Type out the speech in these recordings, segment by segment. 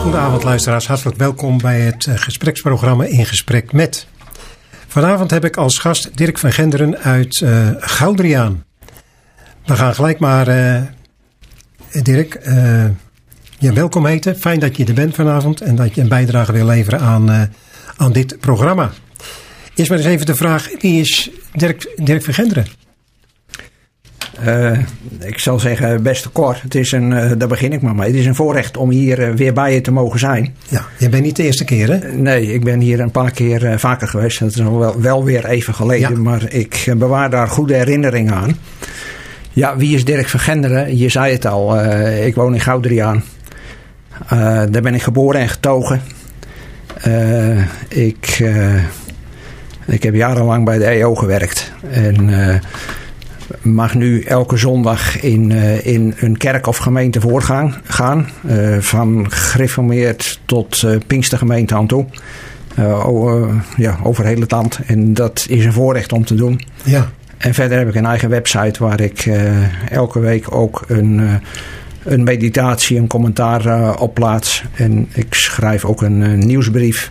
Goedenavond luisteraars, hartelijk welkom bij het eh, gespreksprogramma In Gesprek Met. Vanavond heb ik als gast Dirk van Genderen uit uh, Goudriaan. We gaan gelijk maar, uh, Dirk, je welkom heten. Fijn dat je er bent vanavond en dat je een bijdrage wil leveren aan, aan dit programma. Eerst maar eens even de vraag, wie is Dirk, Dirk van Genderen? Uh, ik zal zeggen, beste Cor, het is een, uh, daar begin ik maar mee. Het is een voorrecht om hier uh, weer bij je te mogen zijn. Ja, je bent niet de eerste keer hè? nee, ik ben hier een paar keer vaker geweest. Dat is wel, wel weer even geleden, ja. maar ik bewaar daar goede herinneringen aan. Ja, wie is Dirk van Genderen? Je zei het al, ik woon in Goudriaan. daar ben ik geboren en getogen. ik, ik heb jarenlang bij de EO gewerkt. En mag nu elke zondag in, uh, in een kerk of gemeente voorgaan. Gaan, uh, van gereformeerd tot uh, Pinkstergemeente aan toe. ja, over heel het land. En dat is een voorrecht om te doen. Ja. En verder heb ik een eigen website waar ik elke week ook een, een meditatie, een commentaar op plaats. En ik schrijf ook een nieuwsbrief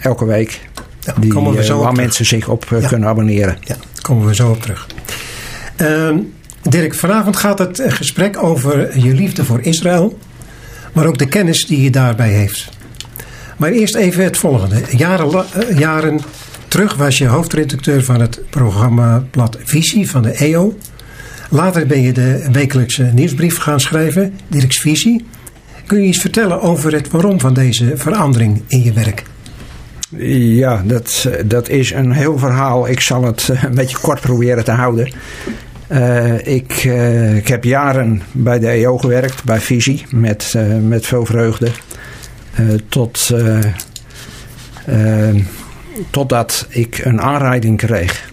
elke week. Ja, die, waar mensen zich op ja. kunnen abonneren. Ja komen we zo op terug. Uh, Dirk, vanavond gaat het gesprek over je liefde voor Israël, maar ook de kennis die je daarbij heeft. Maar eerst even het volgende. Jaren, uh, jaren terug was je hoofdredacteur van het programmablad Visie van de EO. Later ben je de wekelijkse nieuwsbrief gaan schrijven, Dirks Visie. Kun je iets vertellen over het waarom van deze verandering in je werk? Ja, dat, dat is een heel verhaal. Ik zal het eh, een beetje kort proberen te houden. Uh, ik, uh, ik heb jaren bij de EO gewerkt, bij Visie, met, met veel vreugde. tot, totdat ik een aanrijding kreeg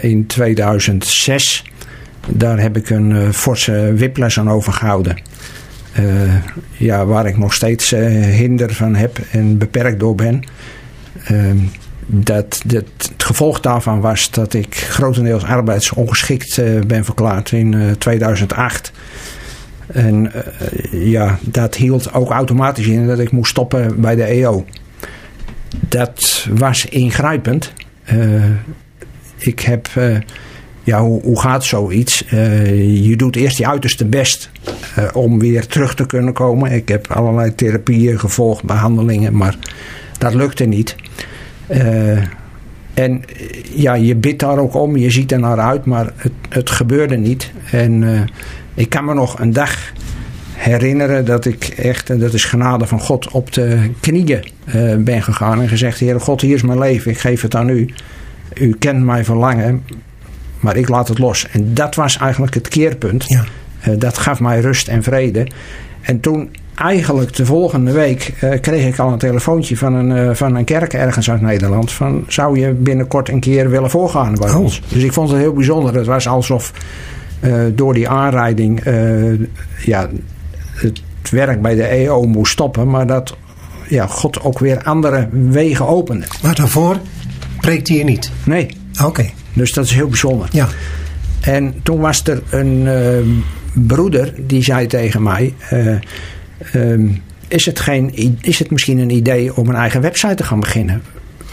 in 2006. Daar heb ik een forse whiplash aan overgehouden. ja, waar ik nog steeds hinder van heb en beperkt door ben. Ehm, dat, dat, het gevolg daarvan was dat ik grotendeels arbeidsongeschikt uh, ben verklaard in uh, eh, 2008. En uh, ja, dat hield ook automatisch in dat ik moest stoppen bij de EO. Dat was ingrijpend. ik heb, ja, hoe, hoe gaat zoiets? je doet eerst je uiterste best om weer terug te kunnen komen. Ik heb allerlei therapieën gevolgd, behandelingen, maar dat lukte niet. Uh, en ja, je bidt daar ook om, je ziet er naar uit, maar het, het gebeurde niet. En uh, ik kan me nog een dag herinneren dat ik echt, en dat is genade van God, op de knieën uh, ben gegaan en gezegd: Heer God, hier is mijn leven, ik geef het aan u. U kent mijn verlangen, maar ik laat het los. En dat was eigenlijk het keerpunt. Ja. dat gaf mij rust en vrede. En toen eigenlijk de volgende week uh, kreeg ik al een telefoontje van een, uh, van een kerk ergens uit Nederland. Van zou je binnenkort een keer willen voorgaan bij oh. ons? Dus ik vond het heel bijzonder. Het was alsof uh, door die aanrijding ja, het werk bij de EO moest stoppen. Maar dat ja, God ook weer andere wegen opende. Maar daarvoor preekte je niet? Nee. Oké. Dus dat is heel bijzonder. Ja. En toen was er een broeder die zei tegen mij Um, is, het geen, is het misschien een idee om een eigen website te gaan beginnen?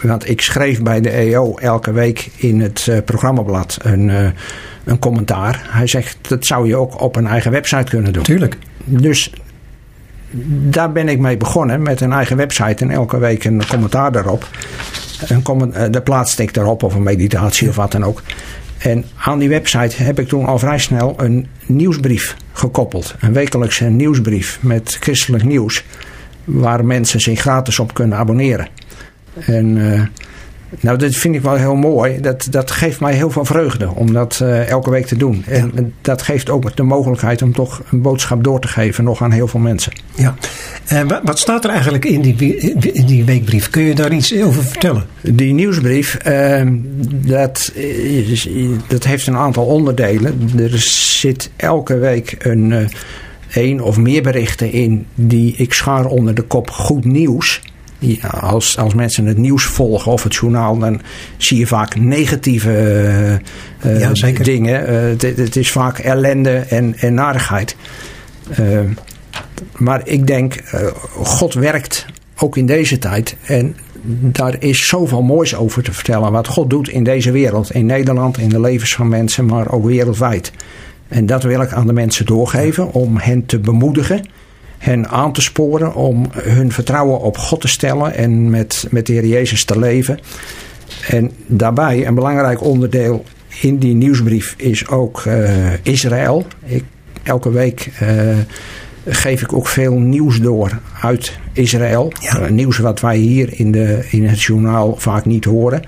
Want ik schreef bij de EO elke week in het uh, programmablad een, uh, een commentaar. Hij zegt dat zou je ook op een eigen website kunnen doen. Tuurlijk. Dus daar ben ik mee begonnen met een eigen website en elke week een commentaar daarop. Een comment, uh, de plaatste ik daarop of een meditatie of wat dan ook. En aan die website heb ik toen al vrij snel een nieuwsbrief gekoppeld. Een wekelijkse nieuwsbrief met christelijk nieuws. Waar mensen zich gratis op kunnen abonneren. En uh, nou, dat vind ik wel heel mooi. Dat, dat geeft mij heel veel vreugde om dat uh, elke week te doen. En, dat geeft ook de mogelijkheid om toch een boodschap door te geven nog aan heel veel mensen. Ja. En wat staat er eigenlijk in die, in die weekbrief? Kun je daar iets over vertellen? Die nieuwsbrief, uh, dat, is, dat heeft een aantal onderdelen. Er zit elke week een, uh, één of meer berichten in die ik schaar onder de kop goed nieuws als, als mensen het nieuws volgen of het journaal, dan zie je vaak negatieve uh, ja, dingen. Uh, het, het, is vaak ellende en, en narigheid. Uh, maar ik denk, God werkt ook in deze tijd. En daar is zoveel moois over te vertellen. Wat God doet in deze wereld. In Nederland, in de levens van mensen, maar ook wereldwijd. En dat wil ik aan de mensen doorgeven om hen te bemoedigen. Hen aan te sporen om hun vertrouwen op God te stellen en met, met de Heer Jezus te leven. En daarbij een belangrijk onderdeel in die nieuwsbrief is ook uh, Israël. Ik, elke week uh, geef ik ook veel nieuws door uit Israël. Ja. Uh, nieuws wat wij hier in, de, in het journaal vaak niet horen.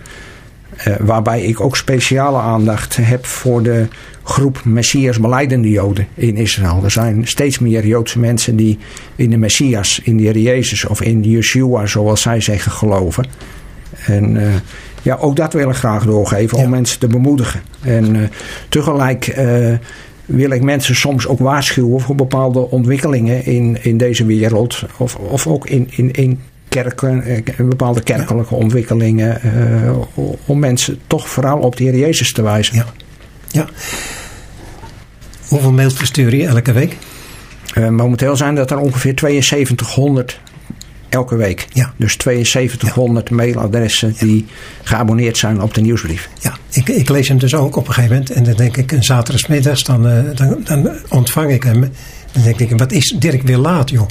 Waarbij ik ook speciale aandacht heb voor de groep Messias beleidende Joden in Israël. Er zijn steeds meer Joodse mensen die in de Messias, in de Heer Jezus of in Yeshua, zoals zij zeggen, geloven. En uh, ja, ook dat wil ik graag doorgeven om mensen te bemoedigen. En uh, tegelijk wil ik mensen soms ook waarschuwen voor bepaalde ontwikkelingen in, in deze wereld. Of, of ook in, in, in kerken, bepaalde kerkelijke ontwikkelingen. om mensen toch vooral op de Heer Jezus te wijzen. Ja. ja. Hoeveel mails verstuur je elke week? Uh, momenteel zijn dat er ongeveer 7200 elke week. Ja. Dus 7200 ja. mailadressen die geabonneerd zijn op de nieuwsbrief. Ja, ik, ik, lees hem dus ook op een gegeven moment. En dan denk ik, een zaterdagmiddags, dan, uh, dan, dan ontvang ik hem. Dan denk ik, wat is Dirk weer laat, joh?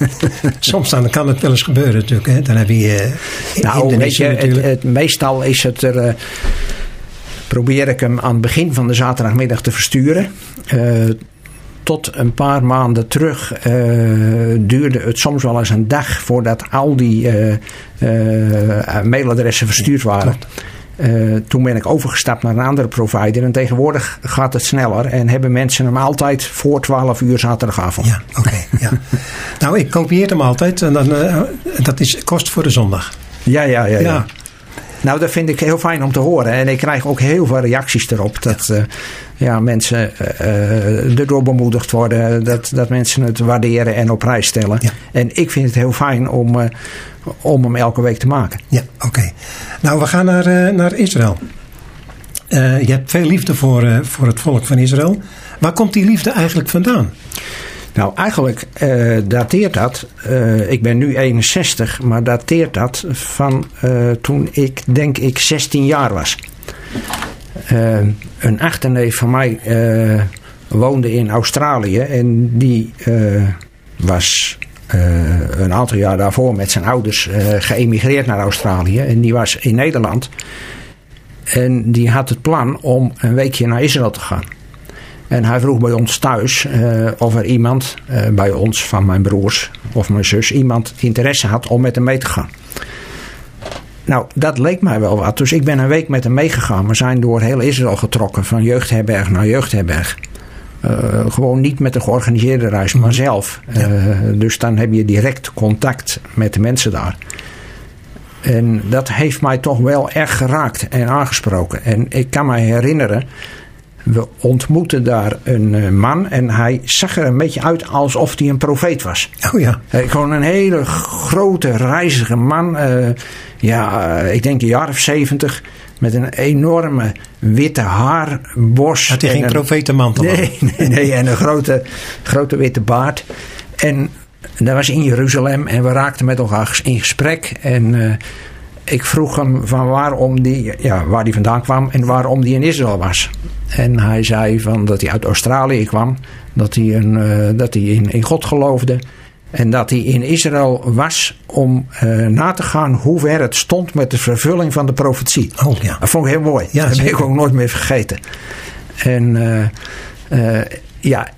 Soms dan kan het wel eens gebeuren natuurlijk. Hè? Dan heb je uh, nou, weet je, het, het, meestal is het er... Uh, probeer ik hem aan het begin van de zaterdagmiddag te versturen. Uh, tot een paar maanden terug uh, duurde het soms wel eens een dag voordat al die uh, mailadressen verstuurd waren. Toen ben ik overgestapt naar een andere provider. En tegenwoordig gaat het sneller. En hebben mensen hem altijd voor 12 uur zaterdagavond. Ja, oké. ja. nou, ik kopieer hem altijd. En dan, dat is kost voor de zondag. Ja, ja, ja. ja. ja. Nou, dat vind ik heel fijn om te horen. En ik krijg ook heel veel reacties erop. Dat ja. Uh, ja, mensen uh, erdoor bemoedigd worden. Dat, dat mensen het waarderen en op prijs stellen. Ja. En ik vind het heel fijn om, uh, om hem elke week te maken. Ja, oké. Nou, we gaan naar, naar Israël. je hebt veel liefde voor, voor het volk van Israël. Waar komt die liefde eigenlijk vandaan? Nou, eigenlijk uh, dateert dat, uh, ik ben nu 61, maar dateert dat van uh, toen ik denk ik 16 jaar was. een achterneef van mij woonde in Australië en die was een aantal jaar daarvoor met zijn ouders geëmigreerd naar Australië. En die was in Nederland. En die had het plan om een weekje naar Israël te gaan. En hij vroeg bij ons thuis uh, of er iemand uh, bij ons, van mijn broers of mijn zus, iemand interesse had om met hem mee te gaan. Nou, dat leek mij wel wat. Dus ik ben een week met hem meegegaan. We zijn door heel Israël getrokken, van jeugdherberg naar jeugdherberg. Uh, gewoon niet met een georganiseerde reis, maar zelf. Ja. dus dan heb je direct contact met de mensen daar. En dat heeft mij toch wel erg geraakt en aangesproken. En ik kan me herinneren we ontmoetten daar een eh, man en hij zag er een beetje uit alsof hij een profeet was. Oh ja. gewoon een hele grote, reizige man. Uh, ja, ik denk een jaar of zeventig. Met een enorme witte haarbos. Had hij geen profetenmantel nee, nee, nee, en een grote, grote witte baard. En dat was in Jeruzalem en we raakten met elkaar in gesprek. En ik vroeg hem van waarom die, ja, waar hij vandaan kwam en waarom die in Israël was. En hij zei van dat hij uit Australië kwam, dat hij, een, uh, dat hij in, in God geloofde. En dat hij in Israël was om uh, na te gaan hoe ver het stond met de vervulling van de profetie. Oh, ja. Dat vond ik heel mooi. Ja, dat heb ik ook nooit meer vergeten. En uh, ja,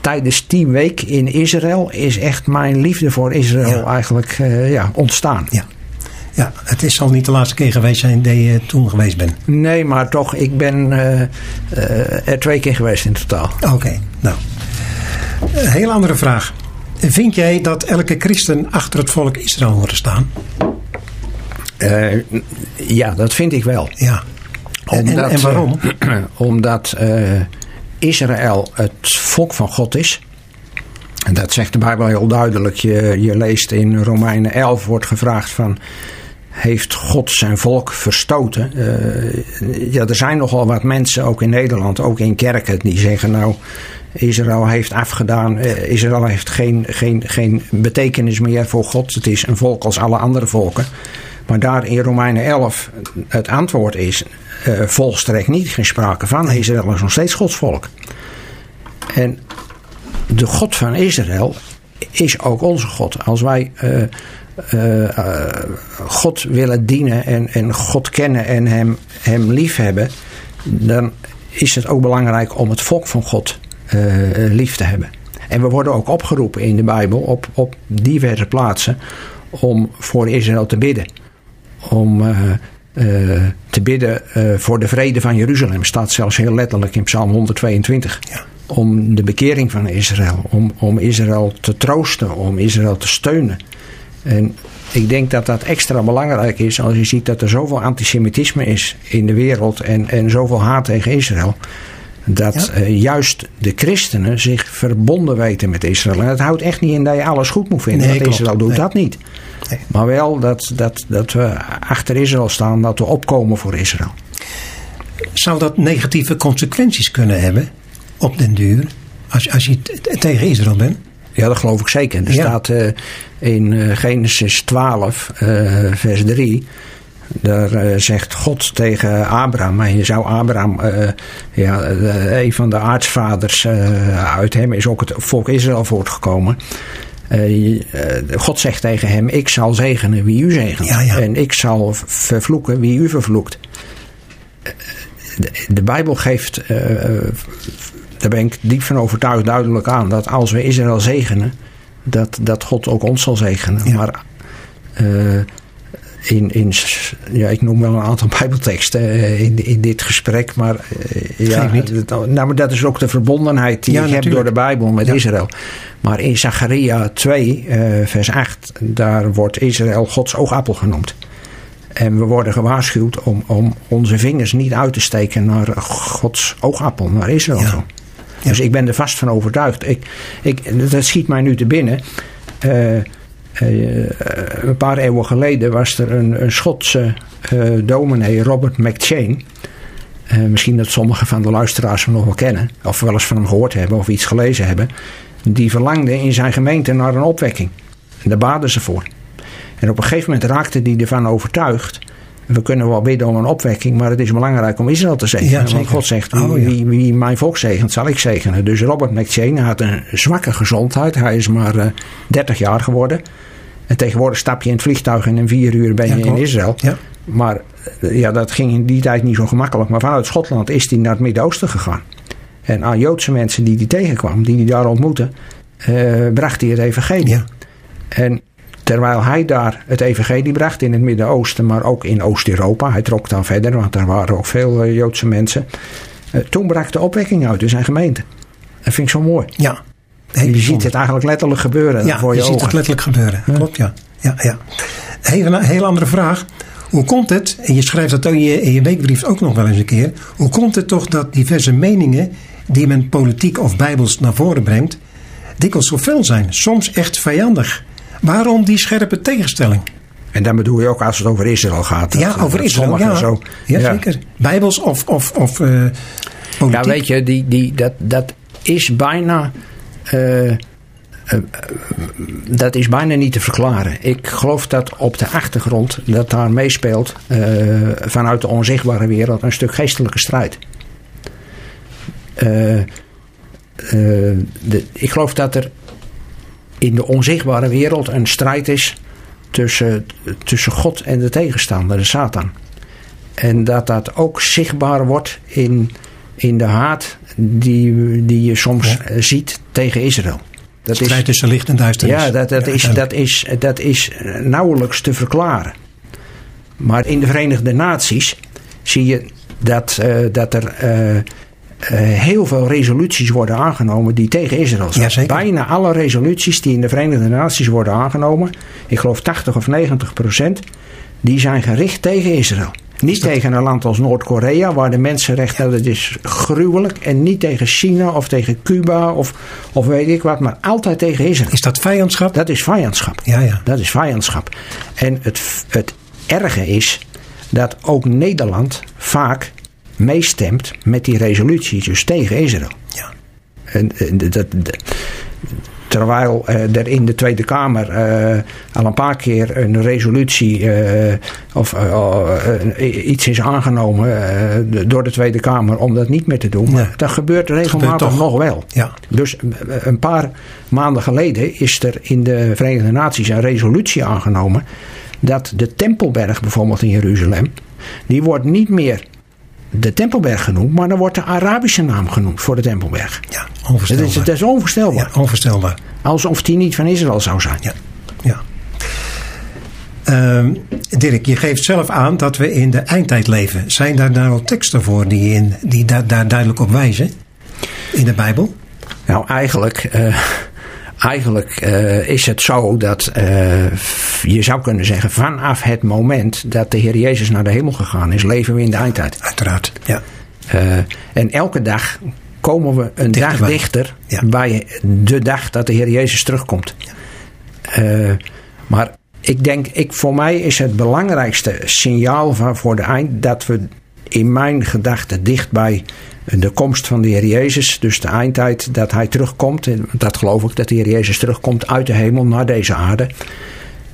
tijdens die week in Israël is echt mijn liefde voor Israël ja. eigenlijk ja, ontstaan. Ja. Ja, het is al niet de laatste keer geweest zijn dat je toen geweest bent. Nee, maar toch, ik ben uh, uh, er twee keer geweest in totaal. Oké, okay, nou. Een heel andere vraag. Vind jij dat elke christen achter het volk Israël hoort staan? Uh, ja, dat vind ik wel. Ja. Omdat, en, en waarom? omdat Israël het volk van God is. En dat zegt de Bijbel heel duidelijk. Je, je leest in Romeinen 11 wordt gevraagd van heeft God zijn volk verstoten. Uh, ja, er zijn nogal wat mensen, ook in Nederland, ook in kerken, die zeggen nou. Israël heeft afgedaan. Uh, Israël heeft geen, geen, geen betekenis meer voor God. Het is een volk als alle andere volken. Maar daar in Romeinen 11 het antwoord is: uh, volstrekt niet, geen sprake van. Israël is nog steeds Gods volk. En de God van Israël is ook onze God. Als wij uh, God willen dienen en, en God kennen en hem, hem lief hebben, dan is het ook belangrijk om het volk van God lief te hebben. En we worden ook opgeroepen in de Bijbel op, op diverse plaatsen om voor Israël te bidden. Om te bidden voor de vrede van Jeruzalem. Staat zelfs heel letterlijk in Psalm 122. Ja om de bekering van Israël, om, om Israël te troosten, om Israël te steunen. En ik denk dat dat extra belangrijk is als je ziet dat er zoveel antisemitisme is in de wereld en, en zoveel haat tegen Israël. Dat eh, juist de christenen zich verbonden weten met Israël. En dat houdt echt niet in dat je alles goed moet vinden. Nee, Israël doet dat niet. Nee. Maar wel dat, dat, dat we achter Israël staan, dat we opkomen voor Israël. Zou dat negatieve consequenties kunnen hebben? op den duur, als, als je tegen Israël bent? Ja, dat geloof ik zeker. Er staat uh, in uh, Genesis 12, uh, eh, vers 3. Daar zegt God tegen Abraham. En je zou Abraham, ja, een van de aartsvaders, uit hem is ook het volk Israël voortgekomen. God zegt tegen hem: Ik zal zegenen wie u zegent. Ja, ja. En ik zal vervloeken wie u vervloekt. De, de Bijbel geeft daar ben ik diep van overtuigd duidelijk aan. Dat als we Israël zegenen, dat, dat God ook ons zal zegenen. Maar uh, in, in, ja, ik noem wel een aantal bijbelteksten uh, in, in dit gesprek. Maar, uh, ja, dat, nou, maar dat is ook de verbondenheid die ja, je hebt door de Bijbel met Israël. Maar in Zacharia 2, vers 8, daar wordt Israël Gods oogappel genoemd. En we worden gewaarschuwd om, om onze vingers niet uit te steken naar Gods oogappel, naar Israël. Ja. Dus ik ben er vast van overtuigd. Ik, ik, dat schiet mij nu te binnen. Uh, uh, een paar eeuwen geleden was er een, een Schotse uh, dominee, Robert McChain. misschien dat sommigen van de luisteraars hem nog wel kennen. Of wel eens van hem gehoord hebben of iets gelezen hebben. Die verlangde in zijn gemeente naar een opwekking. En daar baden ze voor. En op een gegeven moment raakte hij ervan overtuigd we kunnen wel bidden om een opwekking, maar het is belangrijk om Israël te zegenen. want God zegt, wie, oh, wie, wie, mijn volk zegent, zal ik zegenen. Dus Robert McChain had een zwakke gezondheid. Hij is maar uh, eh, 30 jaar geworden. En tegenwoordig stap je in het vliegtuig en in vier uur ben je in Israël. Maar eh, ja, dat ging in die tijd niet zo gemakkelijk. Maar vanuit Schotland is hij naar het Midden-Oosten gegaan. En aan Joodse mensen die hij tegenkwam, die hij daar ontmoette, uh, bracht hij het evangelie. En Terwijl hij daar het evangelie bracht in het Midden-Oosten, maar ook in Oost-Europa. Hij trok dan verder, want daar waren ook veel eh, Joodse mensen. Uh, toen brak de opwekking uit in zijn gemeente. Dat vind ik zo mooi. Ja. je ziet het eigenlijk letterlijk gebeuren ja, voor je, je ziet het letterlijk gebeuren. Klopt, ja. ja, ja. Even een hele andere vraag. Hoe komt het, en je schrijft dat in je, in je weekbrief ook nog wel eens een keer. Hoe komt het toch dat diverse meningen die men politiek of bijbels naar voren brengt, dikwijls zo fel zijn, soms echt vijandig? Waarom die scherpe tegenstelling? En dan bedoel je ook als het over Israël gaat. ja, over Israël. Ja. Zo, ja, zeker. Bijbels of, of, of uh, Ja, weet je, die, die, dat, dat is bijna. Uh, uh, dat is bijna niet te verklaren. Ik geloof dat op de achtergrond dat daar meespeelt vanuit de onzichtbare wereld een stuk geestelijke strijd. De, ik geloof dat er in de onzichtbare wereld een strijd is tussen, tussen God en de tegenstander, de Satan. En dat dat ook zichtbaar wordt in, in de haat die, die je soms ziet tegen Israël. Dat strijd is, tussen licht en duisternis. Ja, dat, dat, is, dat, is, dat is nauwelijks te verklaren. Maar in de Verenigde Naties zie je dat, uh, dat er uh, uh, heel veel resoluties worden aangenomen die tegen Israël zijn. Bijna alle resoluties die in de Verenigde Naties worden aangenomen, ik geloof 80 of 90 procent, die zijn gericht tegen Israël. Niet tegen een land als Noord-Korea, waar de mensenrechten, dat is gruwelijk. En niet tegen China of tegen Cuba of, of weet ik wat, maar altijd tegen Israël. Is dat vijandschap? Dat is vijandschap. Ja, ja. Dat is vijandschap. En het, het erge is dat ook Nederland vaak meestemt met die resoluties dus tegen Israël. Ja. En, en dat, dat- terwijl eh, er in de Tweede Kamer eh, al een paar keer een resolutie eh, of iets is aangenomen door de Tweede Kamer om dat niet meer te doen. Maar dat gebeurt regelmatig nog wel. Ja. Dus een paar maanden geleden is er in de Verenigde Naties een resolutie aangenomen dat de Tempelberg bijvoorbeeld in Jeruzalem, die wordt niet meer de Tempelberg genoemd, maar dan wordt de Arabische naam genoemd voor de Tempelberg. Ja, Dat onvoorstelbaar. is, dat is onvoorstelbaar. Ja, onvoorstelbaar. Alsof die niet van Israël zou zijn. Ja. ja. Ehm, Dirk, je geeft zelf aan dat we in de eindtijd leven. Zijn daar nou teksten voor die, in, die daar, daar duidelijk op wijzen? In de Bijbel? Nou, eigenlijk, eh, eigenlijk eh, is het zo dat eh, je zou kunnen zeggen, vanaf het moment dat de Heer Jezus naar de hemel gegaan is, leven we in de eindtijd. Uiteraard. Ja. Eh, en elke dag komen we een dag Dichterbij. dichter Ja. bij de dag dat de Heer Jezus terugkomt. Maar ik denk, ik, voor mij is het belangrijkste signaal van, voor de eind dat we in mijn gedachten dicht bij de komst van de Heer Jezus, dus de eindtijd dat Hij terugkomt. En Dat geloof ik, dat de Heer Jezus terugkomt uit de hemel naar deze aarde.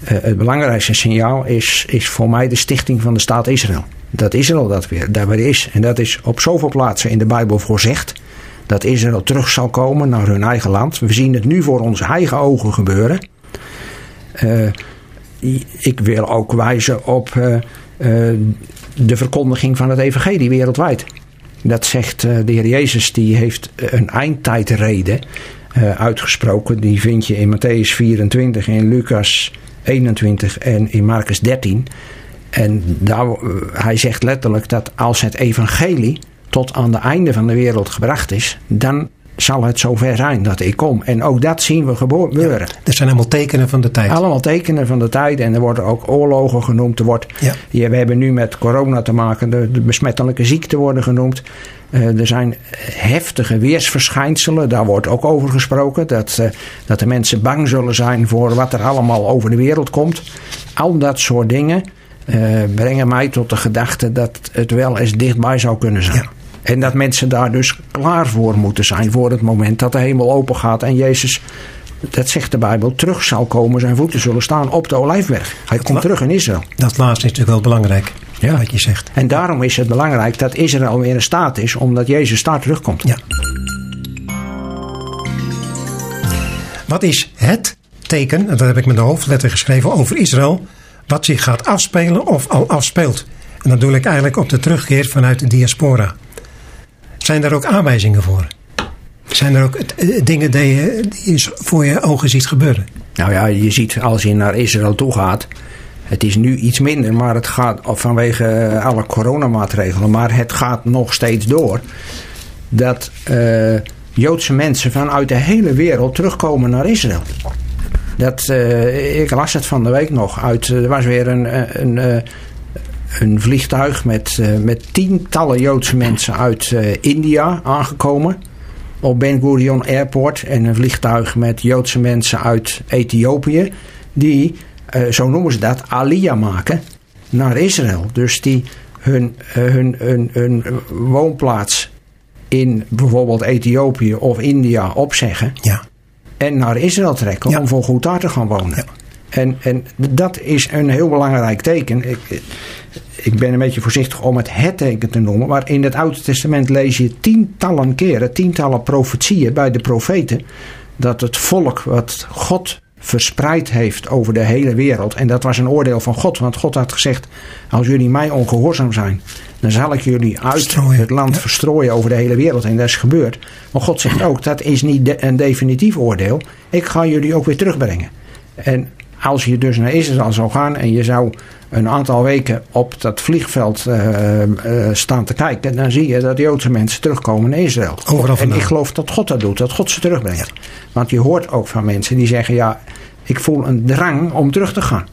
Eh, het belangrijkste signaal is, is voor mij de stichting van de staat Israël. Dat Israël dat weer, daar weer is. En dat is op zoveel plaatsen in de Bijbel voorzegd. Dat Israël terug zal komen naar hun eigen land. We zien het nu voor onze eigen ogen gebeuren. Eh, ik wil ook wijzen op eh, de verkondiging van het evangelie wereldwijd. Dat zegt eh, de Heer Jezus, die heeft een eindtijdreden eh, uitgesproken. Die vind je in Matthäus 24, in Lucas 21 en in Marcus 13. En daar, eh, hij zegt letterlijk dat als het evangelie tot aan de einde van de wereld gebracht is, dan zal het zover zijn dat ik kom. En ook dat zien we gebeuren. Er zijn allemaal tekenen van de tijd. Allemaal tekenen van de tijd. En er worden ook oorlogen genoemd. Er wordt, Ja. we hebben nu met corona te maken. De, de besmettelijke ziekten worden genoemd. Eh, er zijn heftige weersverschijnselen. Daar wordt ook over gesproken. Dat, eh, dat de mensen bang zullen zijn voor wat er allemaal over de wereld komt. Al dat soort dingen eh, brengen mij tot de gedachte dat het wel eens dichtbij zou kunnen zijn. Ja. En dat mensen daar dus klaar voor moeten zijn voor het moment dat de hemel open gaat en Jezus, dat zegt de Bijbel, terug zal komen. Zijn voeten zullen staan op de olijfberg. Hij komt terug in Israël. Dat laatste is natuurlijk wel belangrijk. Ja. Wat je zegt. En daarom is het belangrijk dat Israël weer in staat is, omdat Jezus daar terugkomt. Ja. Wat is het teken, en dat heb ik met de hoofdletter geschreven, over Israël, wat zich gaat afspelen of al afspeelt? En dan doe ik eigenlijk op de terugkeer vanuit de diaspora. Zijn daar ook aanwijzingen voor? Zijn er ook eh, dingen die je, voor je ogen ziet gebeuren? Nou ja, je ziet als je naar Israël toe gaat. Het is nu iets minder, maar het gaat vanwege eh, alle coronamaatregelen. Maar het gaat nog steeds door. Dat eh, Joodse mensen vanuit de hele wereld terugkomen naar Israël. Dat, ik las het van de week nog uit. Er was weer een, een, eh, een vliegtuig met, eh, met tientallen Joodse mensen uit eh, India aangekomen op Ben Gurion Airport en een vliegtuig met Joodse mensen uit Ethiopië die, eh, zo noemen ze dat, aliyah maken naar Israël. Dus die hun, hun, hun, hun woonplaats in bijvoorbeeld Ethiopië of India opzeggen Ja. en naar Israël trekken Ja. om voor goed daar te gaan wonen. Ja. En, en dat is een heel belangrijk teken. Ik, ik ben een beetje voorzichtig om het het teken te noemen. Maar in het Oude Testament lees je tientallen keren, tientallen profetieën bij de profeten. Dat het volk wat God verspreid heeft over de hele wereld. En dat was een oordeel van God. Want God had gezegd: Als jullie mij ongehoorzaam zijn. Dan zal ik jullie uit Verstrooien, het land ja. verstrooien over de hele wereld. En dat is gebeurd. Maar God zegt ook: dat is niet de- een definitief oordeel. Ik ga jullie ook weer terugbrengen. En als je dus naar Israël zou gaan en je zou een aantal weken op dat vliegveld eh, eh, staan te kijken, dan zie je dat Joodse mensen terugkomen naar Israël. Overal en ik geloof dat God dat doet, dat God ze terugbrengt. Want je hoort ook van mensen die zeggen: ja, ik voel een drang om terug te gaan.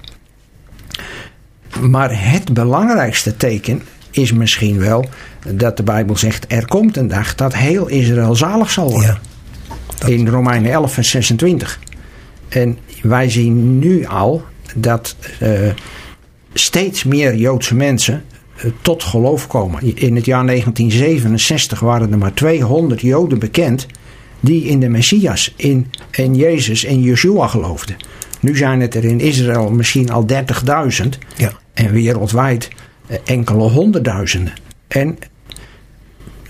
Maar het belangrijkste teken is misschien wel dat de Bijbel zegt: er komt een dag dat heel Israël zalig zal worden. Ja. In Romeinen 11, vers 26. En wij zien nu al dat eh, steeds meer Joodse mensen eh, tot geloof komen. In het jaar 1967 waren er maar 200 Joden bekend die in de Messias, in, in Jezus en Yeshua geloofden. Nu zijn het er in Israël misschien al 30.000 Ja. en wereldwijd eh, enkele honderdduizenden. En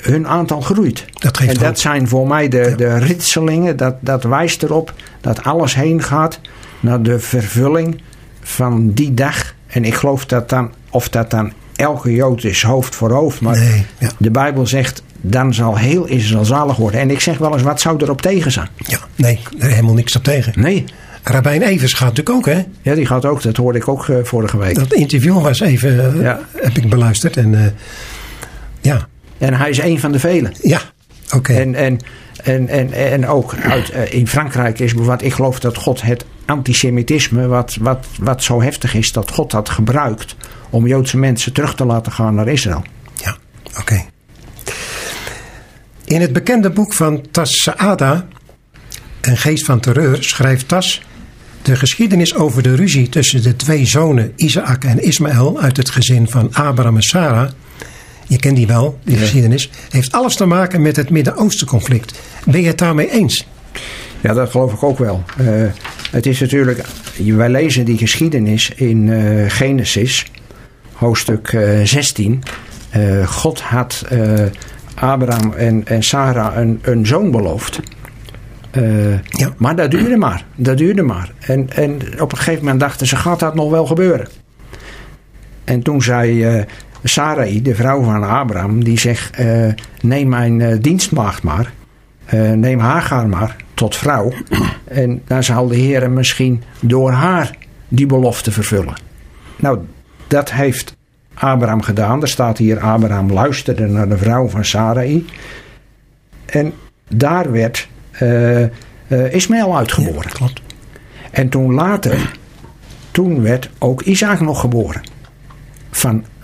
hun aantal groeit. Dat geeft en dat hoop. zijn voor mij de, de ritselingen. Dat, dat wijst erop dat alles heen gaat naar de vervulling van die dag. En ik geloof dat dan, of dat dan elke Jood is hoofd voor hoofd. Maar Nee, ja. de Bijbel zegt, dan zal heel Israël zalig worden. En ik zeg wel eens, wat zou erop tegen zijn? Ja, nee, er helemaal niks op tegen. Nee. Rabijn Evers gaat natuurlijk ook, hè? Ja, die gaat ook, dat hoorde ik ook eh, vorige week. Dat interview was even, eh, Ja. heb ik beluisterd. En eh, ja, En hij is een van de velen. ja, oké. En, en, en, en, en ook uit, eh, in Frankrijk is bijvoorbeeld, ik geloof dat God het antisemitisme, wat, wat, wat zo heftig is, dat God dat gebruikt om Joodse mensen terug te laten gaan naar Israël. Ja, oké. In het bekende boek van Tas Saada, Een geest van terreur, schrijft Tas de geschiedenis over de ruzie tussen de twee zonen Isaac en Ismaël uit het gezin van Abraham en Sarah. Je kent die wel, die Ja. geschiedenis. Heeft alles te maken met het Midden-Oosten conflict. Ben je het daarmee eens? Ja, dat geloof ik ook wel. Eh, het is natuurlijk, wij lezen die geschiedenis in eh, Genesis, hoofdstuk eh, 16. Eh, God had Abraham en, en Sarah een, een zoon beloofd. Ja. Maar dat duurde maar. Dat duurde maar. En, en op een gegeven moment dachten ze, gaat dat nog wel gebeuren? En toen zei Sarai, de vrouw van Abraham, die zegt, eh, neem mijn eh, dienstmaagd maar. Eh, neem Hagar maar tot vrouw. En dan zal de Heer misschien door haar die belofte vervullen. Nou, dat heeft Abraham gedaan. Er staat hier, Abraham luisterde naar de vrouw van Sarai. En daar werd Ismaël uitgeboren. klopt. En toen later, toen werd ook Isaac nog geboren.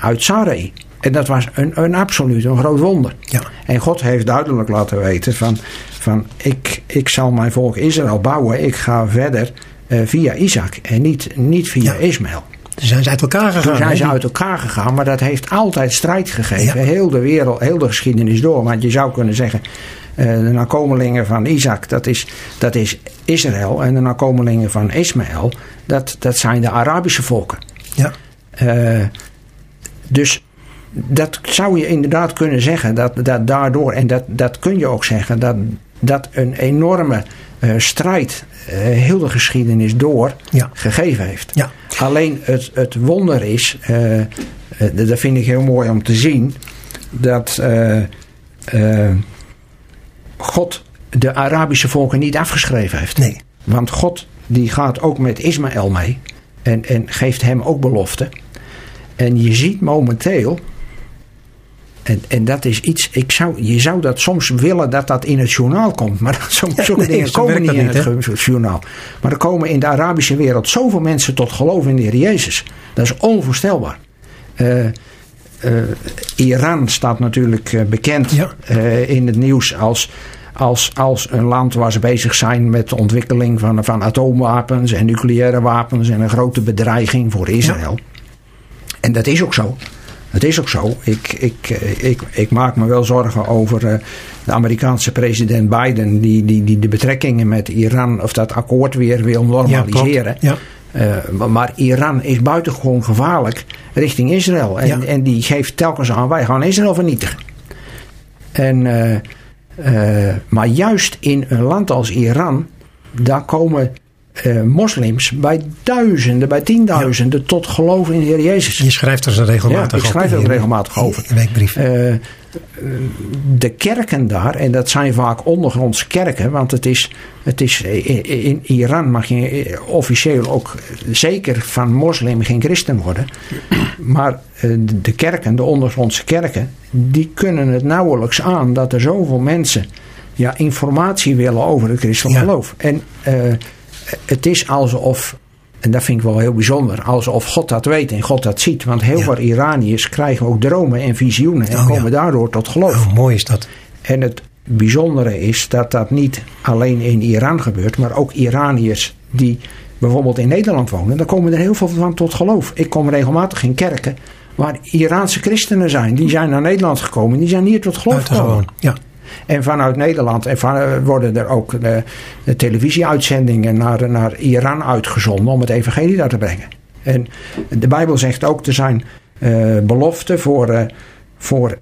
Vanuit Sarai. En dat was een, een absoluut een groot wonder. Ja. En God heeft duidelijk laten weten van, van ik, ik zal mijn volk Israël bouwen. Ik ga verder eh, via Isaac en niet, niet via Ja. Ismaël. Toen zijn ze uit elkaar gegaan. Toen zijn ze uit elkaar gegaan, maar dat heeft altijd strijd gegeven. Ja. Heel de wereld, heel de geschiedenis door. Want je zou kunnen zeggen, eh, de nakomelingen van Isaac, dat is, dat is Israël. En de nakomelingen van Ismaël, dat, dat zijn de Arabische volken. Ja, Eh, dus dat zou je inderdaad kunnen zeggen, dat, dat daardoor, en dat, dat kun je ook zeggen, dat, dat een enorme eh, strijd eh, heel de geschiedenis door Ja. gegeven heeft. ja, Alleen het, het wonder is, eh, dat vind ik heel mooi om te zien, dat God de Arabische volken niet afgeschreven heeft. nee. Want God die gaat ook met Ismaël mee en, en geeft hem ook beloften. En je ziet momenteel, en, en dat is iets, ik zou, je zou dat soms willen dat dat in het journaal komt. Maar soms Ja, zulke nee, dingen zo komen niet in niet, het journaal. Maar er komen in de Arabische wereld zoveel mensen tot geloof in de Heer Jezus. Dat is onvoorstelbaar. Eh, eh, Iran staat natuurlijk eh, bekend Ja. in het nieuws als, als, als een land waar ze bezig zijn met de ontwikkeling van, van atoomwapens en nucleaire wapens en een grote bedreiging voor Israël. En dat is ook zo. Dat is ook zo. Ik, ik, eh, ik, ik maak me wel zorgen over eh, de Amerikaanse president Biden, die, die, die de betrekkingen met Iran of dat akkoord weer wil normaliseren. Ja, Eh, maar- Iran is buitengewoon gevaarlijk richting Israël. En, Ja. en die geeft telkens aan, wij gaan Israël vernietigen. En, maar juist in een land als Iran, daar komen eh, moslims bij duizenden, bij tienduizenden tot geloof in de Heer Jezus. je schrijft er zo regelmatig Ja, ik schrijf er regelmatig over. in weekbrief. Eh, eh, de kerken daar, en dat zijn vaak ondergrondse kerken, want het is, het is in, in Iran mag je officieel ook zeker van moslim geen christen worden. Maar eh, de- kerken, de ondergrondse kerken, die kunnen het nauwelijks aan dat er zoveel mensen ja, informatie willen over het christelijk Ja. geloof. En eh, het is alsof en dat vind ik wel heel bijzonder. Alsof God dat weet en God dat ziet. Want heel Ja. veel Iraniërs krijgen ook dromen en visioenen. En Oh, ja. komen daardoor tot geloof. Oh, mooi is dat. En het bijzondere is dat dat niet alleen in Iran gebeurt. Maar ook Iraniërs die bijvoorbeeld in Nederland wonen, dan komen er heel veel van tot geloof. Ik kom regelmatig in kerken waar Iraanse christenen zijn. Die zijn naar Nederland gekomen, die zijn hier tot geloof gekomen. Ja. En vanuit Nederland en eh, worden er ook televisieuitzendingen naar, naar Iran uitgezonden om het evangelie daar te brengen. En de Bijbel zegt ook, er zijn eh, beloften voor, eh, voor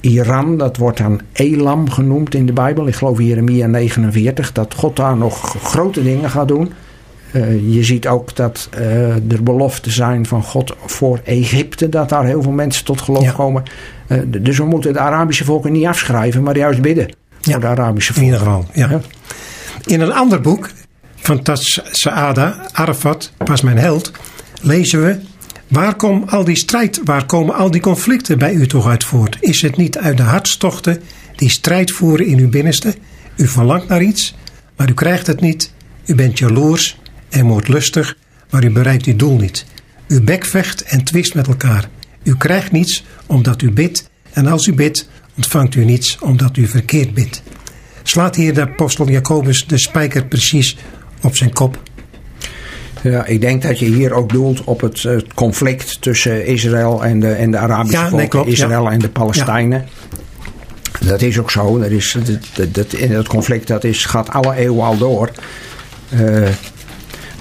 Iran. Dat wordt dan Elam genoemd in de Bijbel. Ik geloof Jeremia 49, dat God daar nog grote dingen gaat doen. Eh, je ziet ook dat eh, er beloften zijn van God voor Egypte, dat daar heel veel mensen tot geloof Ja. komen. Eh, dus we moeten de Arabische volken niet afschrijven, maar juist bidden Ja. voor de Arabische In ieder geval, ja. Ja. In een ander boek van Tas Saada, Arafat, Pas mijn held, lezen we... Waar komt al die strijd, waar komen al die conflicten bij u toch uit voort? Is het niet uit de hartstochten die strijd voeren in uw binnenste? U verlangt naar iets, maar u krijgt het niet. U bent jaloers en moordlustig, maar u bereikt uw doel niet. U bekvecht en twist met elkaar. U krijgt niets omdat u bidt en als u bidt ontvangt u niets omdat u verkeerd bidt. Slaat hier de apostel Jacobus de spijker precies op zijn kop? Ja, ik denk dat je hier ook doelt op het, eh, conflict tussen Israël en de, en de Arabische Ja, nee. Israël en de Palestijnen. Dat is ook zo. Dat is, dat, dat, dat, conflict dat is, gaat alle eeuwen al door. Eh,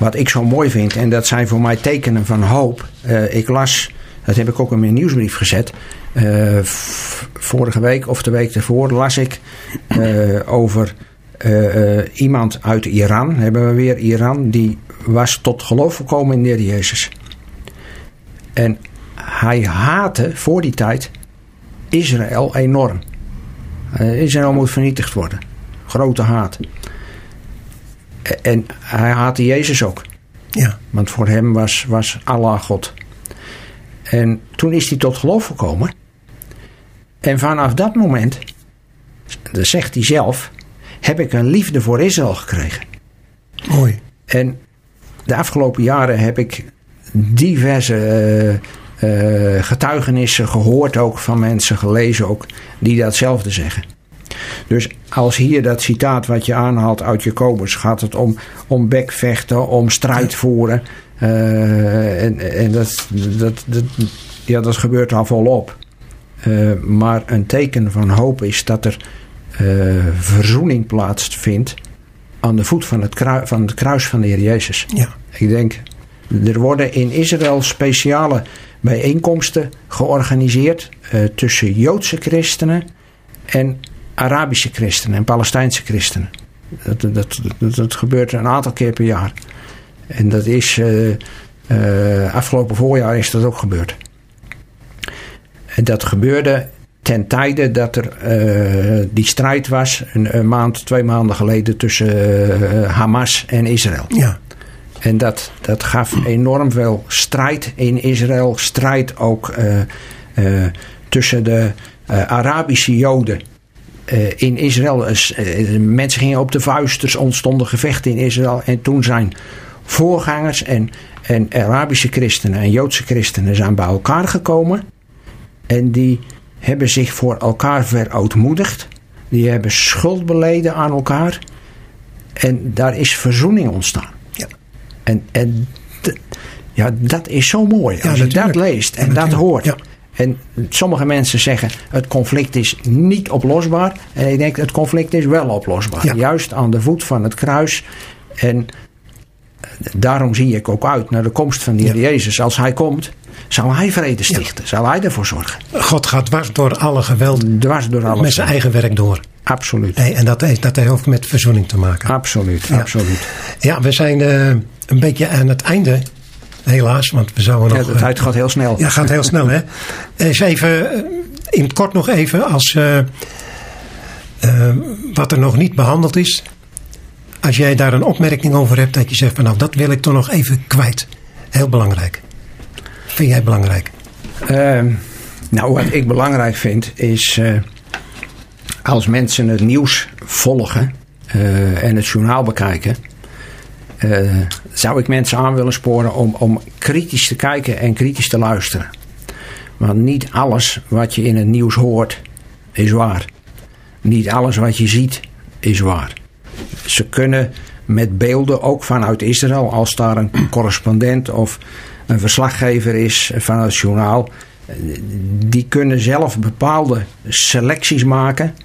wat ik zo mooi vind, en dat zijn voor mij tekenen van hoop. Eh, ik las, dat heb ik ook in mijn nieuwsbrief gezet. eh, vorige week of de week daarvoor las ik eh, over iemand uit Iran. Hebben we weer Iran. Die was tot geloof gekomen in de Heer Jezus. En hij haatte voor die tijd Israël enorm. Israël moet vernietigd worden. Grote haat. En hij haatte Jezus ook. Ja, Want voor hem was, was Allah God. En toen is hij tot geloof gekomen. En vanaf dat moment, dat zegt hij zelf, heb ik een liefde voor Israël gekregen. mooi. En de afgelopen jaren heb ik diverse eh, eh, getuigenissen gehoord, ook van mensen, gelezen ook, die datzelfde zeggen. Dus als hier dat citaat wat je aanhaalt uit Jacobus, gaat het om, om bekvechten, om strijd voeren. Eh, en en dat, dat, dat, ja, dat gebeurt al volop. Eh, maar een teken van hoop is dat er eh, verzoening plaatsvindt aan de voet van het, krui- van het kruis van de Heer Jezus. Ja, Ik denk, er worden in Israël speciale bijeenkomsten georganiseerd tussen Joodse christenen en Arabische christenen en Palestijnse christenen. Dat, dat, dat, dat gebeurt een aantal keer per jaar. En dat is, eh, eh, afgelopen voorjaar is dat ook gebeurd. En dat gebeurde ten tijde dat er eh, die strijd was, een, een maand, twee maanden geleden, tussen Hamas en Israël. ja, En dat, dat gaf enorm veel strijd in Israël. Strijd ook tussen de Arabische Joden in Israël. Eh, mensen gingen op de vuist, dus ontstonden gevechten in Israël. En toen zijn voorgangers en, en Arabische christenen en Joodse christenen zijn bij elkaar gekomen. En die hebben zich voor elkaar verootmoedigd. Die hebben schuld beleden aan elkaar. En daar is verzoening ontstaan. Ja. En, en ja, dat is zo mooi. Ja, Als je dat leest en dat hoort. Ja. En sommige mensen zeggen het conflict is niet oplosbaar. En ik denk het conflict is wel oplosbaar. Ja. Juist aan de voet van het kruis. En daarom zie ik ook uit naar de komst van de Heer Jezus. Als hij komt, zal hij vrede stichten. Zal hij ervoor zorgen. God gaat dwars door alle geweld Dwars door alles. met zijn eigen werk door. Absoluut. En dat, heeft- dat heeft ook met verzoening te maken. Absoluut, Ja. absoluut. Ja, we zijn eh, een beetje aan het einde. Helaas, want we zouden Ja, nog... eh, tijd gaat heel snel. Ja, gaat heel snel, hè? Eens even, eh, in het kort nog even, als, eh, eh, wat er nog niet behandeld is. Als jij daar een opmerking over hebt, dat je zegt van nou, dat wil ik toch nog even kwijt. Heel belangrijk. Vind jij belangrijk? Ehm, nou, wat ik belangrijk vind is eh, als mensen het nieuws volgen eh, en het journaal bekijken, eh, zou ik mensen aan willen sporen om, om kritisch te kijken en kritisch te luisteren. Want niet alles wat je in het nieuws hoort is waar. Niet alles wat je ziet is waar. Ze kunnen met beelden, ook vanuit Israël. Als daar een correspondent of een verslaggever is van het journaal. Die kunnen zelf bepaalde selecties maken.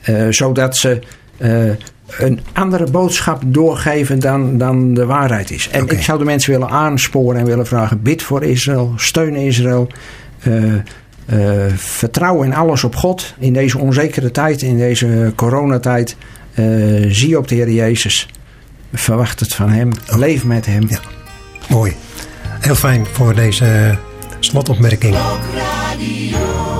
eh, zodat ze eh, een andere boodschap doorgeven dan, dan de waarheid is. En ik zou de mensen willen aansporen en willen vragen: bid voor Israël, steun Israël. eh, eh, vertrouw in alles op God. In deze onzekere tijd, in deze coronatijd. eh, zie op de Heer Jezus. Verwacht het van Hem. Leef met Hem. Ja. Mooi. Heel fijn voor deze slotopmerking. Radio.